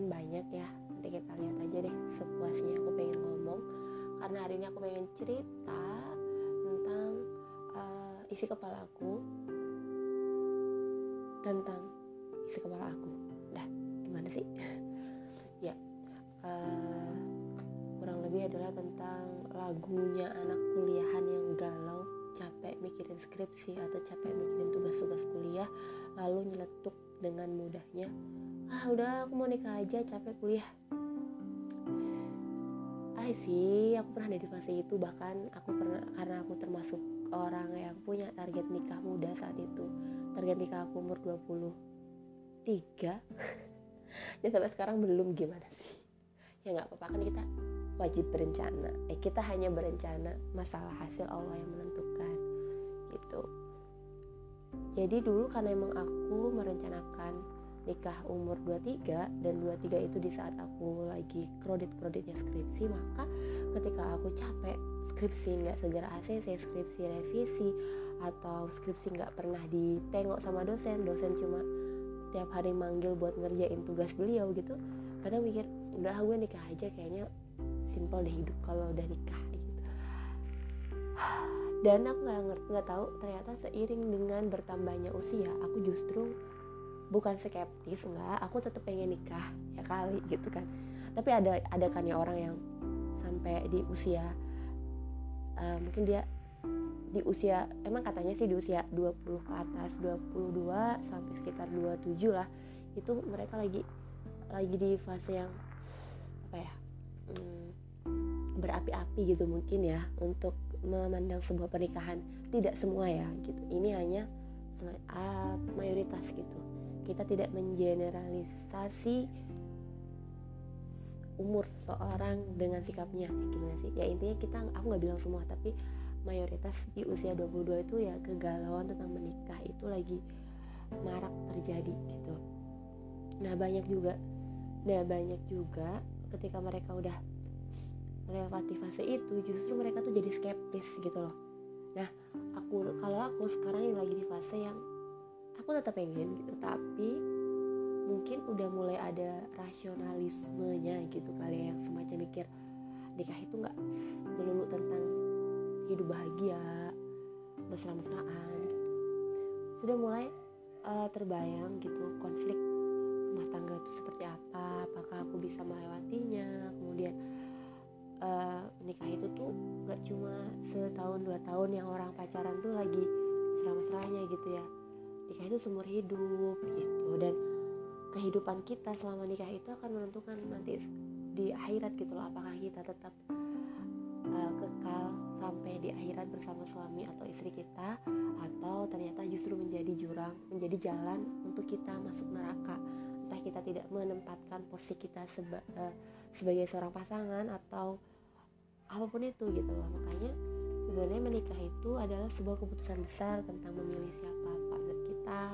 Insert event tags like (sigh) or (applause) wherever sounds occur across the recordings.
mungkin banyak ya. Nanti kita lihat aja deh sepuasnya aku pengen ngomong. Karena hari ini aku pengen cerita Tentang uh, isi kepala aku. Tentang isi kepala aku. Dah gimana sih? (laughs) Ya uh, Kurang lebih adalah tentang lagunya anak kuliahan yang galau capek mikirin skripsi atau capek mikirin tugas-tugas kuliah lalu nyeletuk dengan mudahnya ah udah aku mau nikah aja capek kuliah. Ah sih aku pernah ada di fase itu bahkan aku pernah karena aku termasuk orang yang punya target nikah muda saat itu. Target nikah aku umur 23 dan (laughs) sampai sekarang belum gimana sih? Ya nggak apa-apa kan kita wajib berencana. Eh kita hanya berencana masalah hasil Allah yang menentukan gitu. Jadi dulu karena emang aku merencanakan nikah umur 23 dan 23 itu di saat aku lagi kredit-kreditnya skripsi maka ketika aku capek skripsi nggak segera ACC skripsi revisi atau skripsi nggak pernah ditengok sama dosen dosen cuma tiap hari manggil buat ngerjain tugas beliau gitu kadang mikir udah gue nikah aja kayaknya simpel deh hidup kalau udah nikah gitu. Dan aku nggak nggak tahu ternyata seiring dengan bertambahnya usia aku justru bukan skeptis nggak aku tetap pengen nikah ya kali gitu kan. Tapi ada ada kan ya orang yang sampai di usia uh, mungkin dia di usia emang katanya sih di usia 20 ke atas 22 sampai sekitar 27 lah itu mereka lagi lagi di fase yang apa ya hmm, berapi-api gitu mungkin ya untuk memandang sebuah pernikahan. Tidak semua ya gitu. Ini hanya uh, mayoritas gitu kita tidak mengeneralisasi umur seseorang dengan sikapnya gimana sih? Ya intinya kita aku nggak bilang semua tapi mayoritas di usia 22 itu ya kegalauan tentang menikah itu lagi marak terjadi gitu. Nah banyak juga nah banyak juga ketika mereka udah melewati fase itu justru mereka tuh jadi skeptis gitu loh. Nah aku kalau aku sekarang ini lagi di fase yang aku tetap pengen gitu tapi mungkin udah mulai ada rasionalismenya gitu kali ya yang semacam mikir nikah itu nggak melulu tentang hidup bahagia mesra-mesraan gitu. sudah mulai uh, terbayang gitu konflik rumah tangga itu seperti apa apakah aku bisa melewatinya kemudian uh, nikah itu tuh gak cuma setahun dua tahun yang orang pacaran tuh lagi mesra-mesranya gitu ya nikah itu seumur hidup gitu. Dan kehidupan kita selama nikah itu akan menentukan nanti di akhirat gitu loh apakah kita tetap uh, kekal sampai di akhirat bersama suami atau istri kita atau ternyata justru menjadi jurang menjadi jalan untuk kita masuk neraka. Entah kita tidak menempatkan porsi kita seba, uh, sebagai seorang pasangan atau apa pun itu gitu loh. Makanya sebenarnya menikah itu adalah sebuah keputusan besar tentang memilih siapa kita.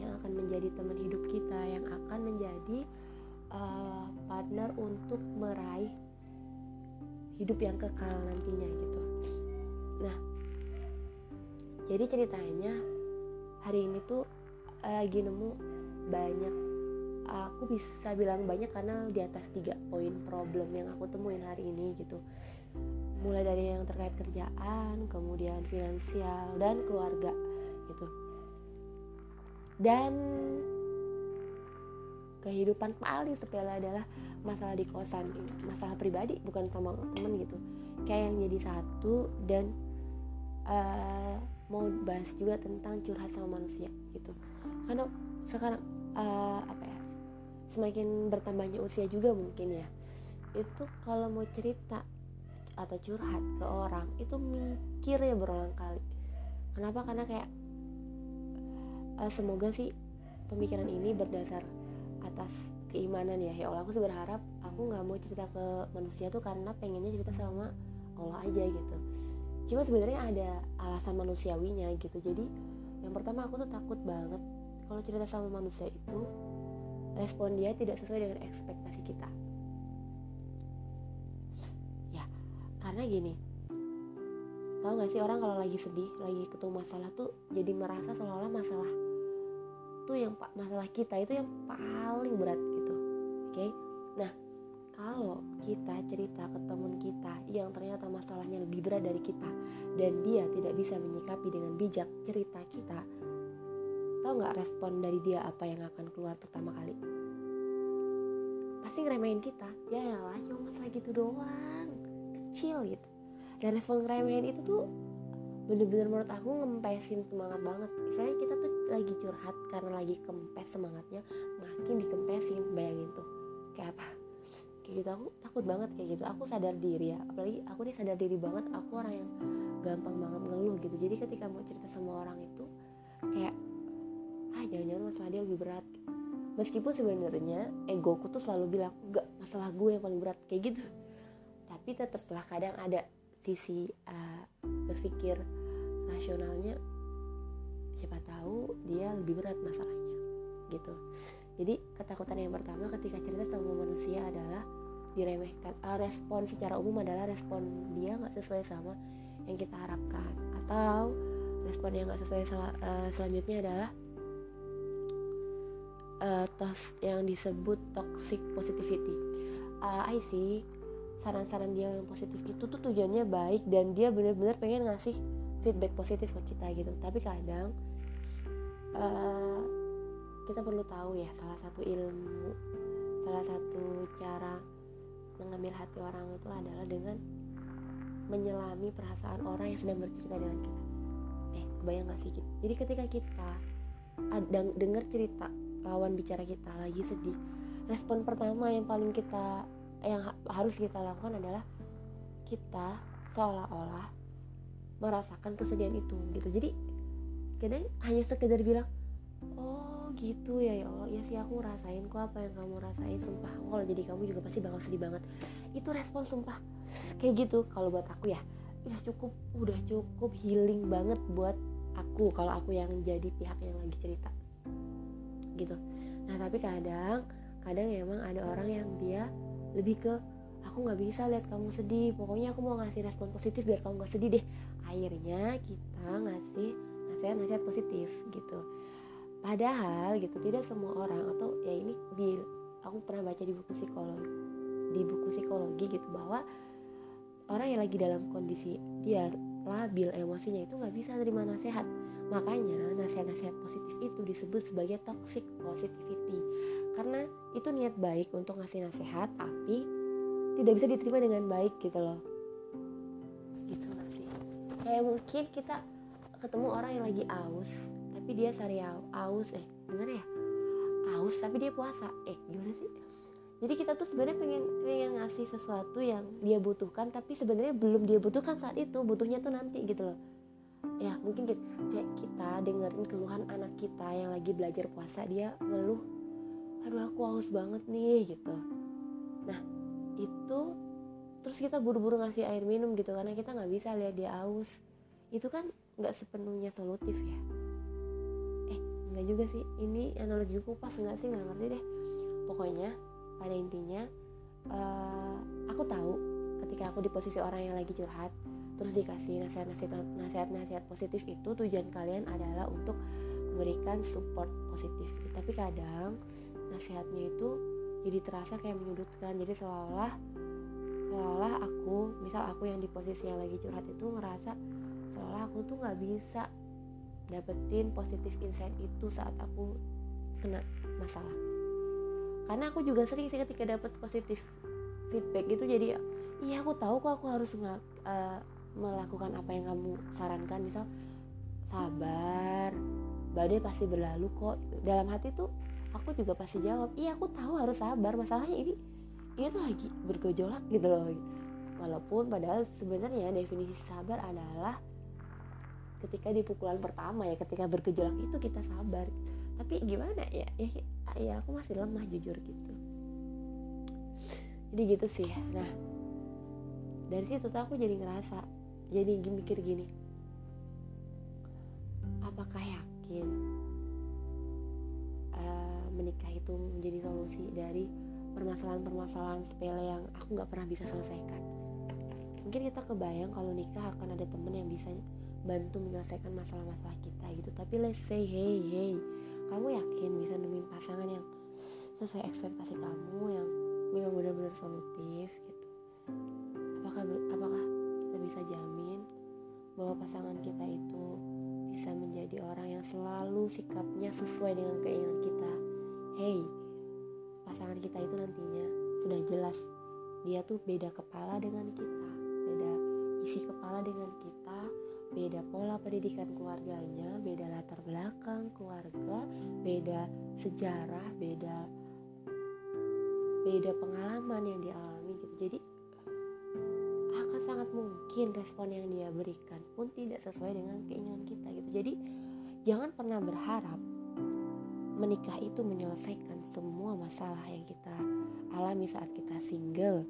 Yang akan menjadi teman hidup kita yang akan menjadi uh, partner untuk meraih hidup yang kekal nantinya gitu. Nah jadi ceritanya hari ini tuh lagi nemu banyak aku bisa bilang banyak karena di atas tiga poin problem yang aku temuin hari ini gitu. Mulai dari yang terkait kerjaan kemudian finansial dan keluarga dan kehidupan paling sepele adalah masalah di kosan masalah pribadi bukan sama temen gitu. Kayak yang jadi satu dan uh, mau bahas juga tentang curhat sama manusia gitu. Karena sekarang uh, apa ya semakin bertambahnya usia juga mungkin ya. Itu kalau mau cerita atau curhat ke orang itu mikir ya berulang kali. Kenapa? Karena kayak uh, semoga sih pemikiran ini berdasar atas keimanan ya. Ya Allah aku sih berharap aku nggak mau cerita ke manusia tuh karena pengennya cerita sama Allah aja gitu. Cuma sebenarnya ada alasan manusiawinya gitu. Jadi yang pertama aku tuh takut banget kalau cerita sama manusia itu respon dia tidak sesuai dengan ekspektasi kita. Ya karena gini tahu nggak sih orang kalau lagi sedih lagi ketemu masalah tuh jadi merasa seolah-olah masalah yang masalah kita itu yang paling berat gitu. Oke? Okay? nah kalau kita cerita ke teman kita yang ternyata masalahnya lebih berat dari kita dan dia tidak bisa menyikapi dengan bijak cerita kita tahu nggak respon dari dia apa yang akan keluar pertama kali? Pasti ngeremehin kita. Ya lah cuma masalah gitu doang. Kecil gitu. Dan respon ngeremehin itu tuh bener-bener menurut aku ngempesin semangat banget. Misalnya kita tuh lagi curhat karena lagi kempes semangatnya makin dikempesin bayangin tuh. Kayak apa? Kayak gitu aku takut banget kayak gitu. Aku sadar diri ya apalagi aku nih sadar diri banget aku orang yang gampang banget ngeluh gitu. Jadi ketika mau cerita sama orang itu kayak ah jangan-jangan masalah dia lebih berat. Meskipun sebenarnya egoku tuh selalu bilang enggak masalah gue yang paling berat. Kayak gitu. Tapi tetaplah kadang ada sisi uh, berpikir rasionalnya siapa tahu dia lebih berat masalahnya gitu. Jadi ketakutan yang pertama ketika cerita sama manusia adalah diremehkan. Uh, respon secara umum adalah respon dia nggak sesuai sama yang kita harapkan. Atau respon yang nggak sesuai sel uh, selanjutnya adalah uh, tos yang disebut toxic positivity. Uh, I see. Saran-saran dia yang positif itu tuh tujuannya baik dan dia bener-bener pengen ngasih feedback positif ke kita gitu. Tapi kadang uh, kita perlu tahu ya salah satu ilmu salah satu cara mengambil hati orang itu adalah dengan menyelami perasaan orang yang sedang bercerita dengan kita. Eh kebayang gak sih gitu jadi ketika kita ada dengar cerita lawan bicara kita lagi sedih respon pertama yang paling kita yang ha harus kita lakukan adalah kita seolah-olah merasakan kesedihan itu gitu. Jadi kadang hanya sekedar bilang oh gitu ya ya Allah. Ya sih aku rasain kok apa yang kamu rasain sumpah. Kalau jadi kamu juga pasti bakal sedih banget. Itu respon sumpah. Kayak gitu kalau buat aku ya. Udah cukup udah cukup healing banget buat aku kalau aku yang jadi pihak yang lagi cerita. Gitu. Nah tapi kadang kadang emang ada orang yang dia lebih ke aku nggak bisa lihat kamu sedih. Pokoknya aku mau ngasih respon positif biar kamu nggak sedih deh. Akhirnya kita ngasih nasihat-nasihat positif gitu. Padahal gitu tidak semua orang atau ya ini di aku pernah baca di buku psikologi di buku psikologi gitu bahwa orang yang lagi dalam kondisi dia labil emosinya itu nggak bisa terima nasihat. Makanya nasihat-nasihat positif itu disebut sebagai toxic positivity. Karena itu niat baik untuk ngasih nasihat tapi tidak bisa diterima dengan baik gitu loh. Gitu sih kayak mungkin kita ketemu orang yang lagi aus tapi dia sari aus eh gimana ya? Aus tapi dia puasa. Eh gimana sih? Jadi kita tuh sebenarnya pengen pengen ngasih sesuatu yang dia butuhkan tapi sebenarnya belum dia butuhkan saat itu. Butuhnya tuh nanti gitu loh. Ya mungkin gitu, kayak kita dengerin keluhan anak kita yang lagi belajar puasa dia ngeluh aduh aku haus banget nih gitu. Nah itu terus kita buru-buru ngasih air minum gitu karena kita nggak bisa lihat dia haus itu kan nggak sepenuhnya solutif ya. Eh nggak juga sih. Ini analogiku pas nggak sih? Nggak ngerti deh. Pokoknya pada intinya uh, aku tahu ketika aku di posisi orang yang lagi curhat terus dikasih nasihat-nasihat nasihat-nasihat positif itu tujuan kalian adalah untuk memberikan support positif. Tapi kadang nasihatnya itu jadi terasa kayak menyudutkan. Jadi seolah-olah seolah-olah aku misal aku yang di posisi yang lagi curhat itu ngerasa seolah aku tuh nggak bisa dapetin positif insight itu saat aku kena masalah. Karena aku juga sering sih ketika dapet positif feedback itu jadi iya aku tahu kok aku harus nggak uh, melakukan apa yang kamu sarankan. Misal sabar badai pasti berlalu kok. Dalam hati tuh aku juga pasti jawab iya aku tahu harus sabar masalahnya ini ini tuh lagi bergejolak gitu loh. Walaupun padahal sebenarnya definisi sabar adalah ketika di pukulan pertama ya ketika bergejolak itu kita sabar. Tapi gimana ya? Ya, ya aku masih lemah jujur gitu. Jadi gitu sih. Nah dari situ tuh aku jadi ngerasa jadi mikir gini. Apakah yakin menikah itu menjadi solusi dari permasalahan-permasalahan sepele yang aku nggak pernah bisa selesaikan? Mungkin kita kebayang kalau nikah akan ada temen yang bisa bantu menyelesaikan masalah-masalah kita gitu. Tapi let's say hey hey kamu yakin bisa nemuin pasangan yang sesuai ekspektasi kamu yang memang benar-benar solutif gitu? Apakah apakah kita bisa jamin bahwa pasangan kita itu bisa menjadi orang yang selalu sikapnya sesuai dengan keinginan kita? Hey pasangan kita itu nantinya sudah jelas dia tuh beda kepala dengan kita beda isi kepala dengan kita beda pola pendidikan keluarganya, beda latar belakang keluarga, beda sejarah, beda beda pengalaman yang dialami gitu. Jadi akan sangat mungkin respon yang dia berikan pun tidak sesuai dengan keinginan kita gitu. Jadi jangan pernah berharap menikah itu menyelesaikan semua masalah yang kita alami saat kita single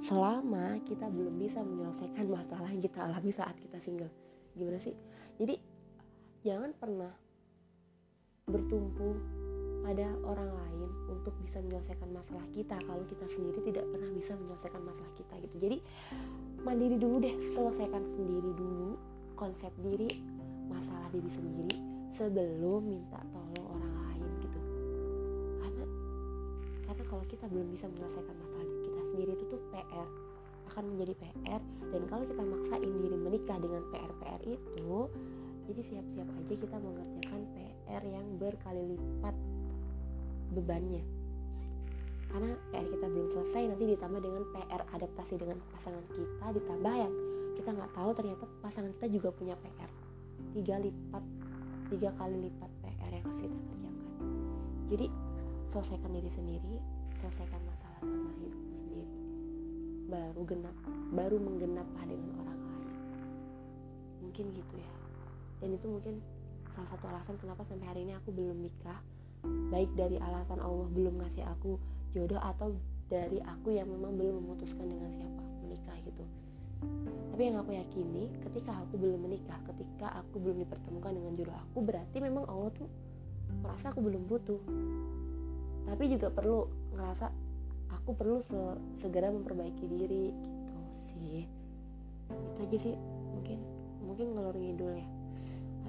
selama kita belum bisa menyelesaikan masalah yang kita alami saat kita single. Gimana sih? Jadi jangan pernah bertumpu pada orang lain untuk bisa menyelesaikan masalah kita kalau kita sendiri tidak pernah bisa menyelesaikan masalah kita gitu. Jadi mandiri dulu deh selesaikan sendiri dulu konsep diri masalah diri sendiri sebelum minta tolong orang lain gitu. Karena karena kalau kita belum bisa menyelesaikan masalah sendiri itu tuh PR akan menjadi PR dan kalau kita maksain diri menikah dengan PR-PR itu jadi siap-siap aja kita mengerjakan PR yang berkali lipat bebannya. Karena PR kita belum selesai nanti ditambah dengan PR adaptasi dengan pasangan kita ditambah yang kita nggak tahu ternyata pasangan kita juga punya PR tiga lipat tiga kali lipat PR yang harus kita kerjakan. Jadi selesaikan diri sendiri selesaikan masalah baru genap baru menggenaplah dengan orang lain. Mungkin gitu ya. Dan itu mungkin salah satu alasan kenapa sampai hari ini aku belum nikah. Baik dari alasan Allah belum ngasih aku jodoh atau dari aku yang memang belum memutuskan dengan siapa menikah gitu. Tapi yang aku yakini ketika aku belum menikah ketika aku belum dipertemukan dengan jodoh aku berarti memang Allah tuh merasa aku belum butuh. Tapi juga perlu ngerasa aku perlu se segera memperbaiki diri gitu sih. Itu aja sih mungkin mungkin ngelor ngidul ya.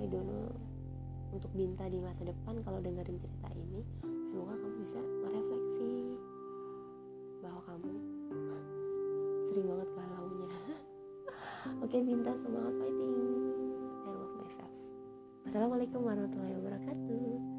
I don't know. Untuk Binta di masa depan kalau dengerin cerita ini semoga kamu bisa merefleksi bahwa kamu sering banget galaunya. (laughs) Oke Binta semangat fighting. I love myself. Assalamualaikum warahmatullahi wabarakatuh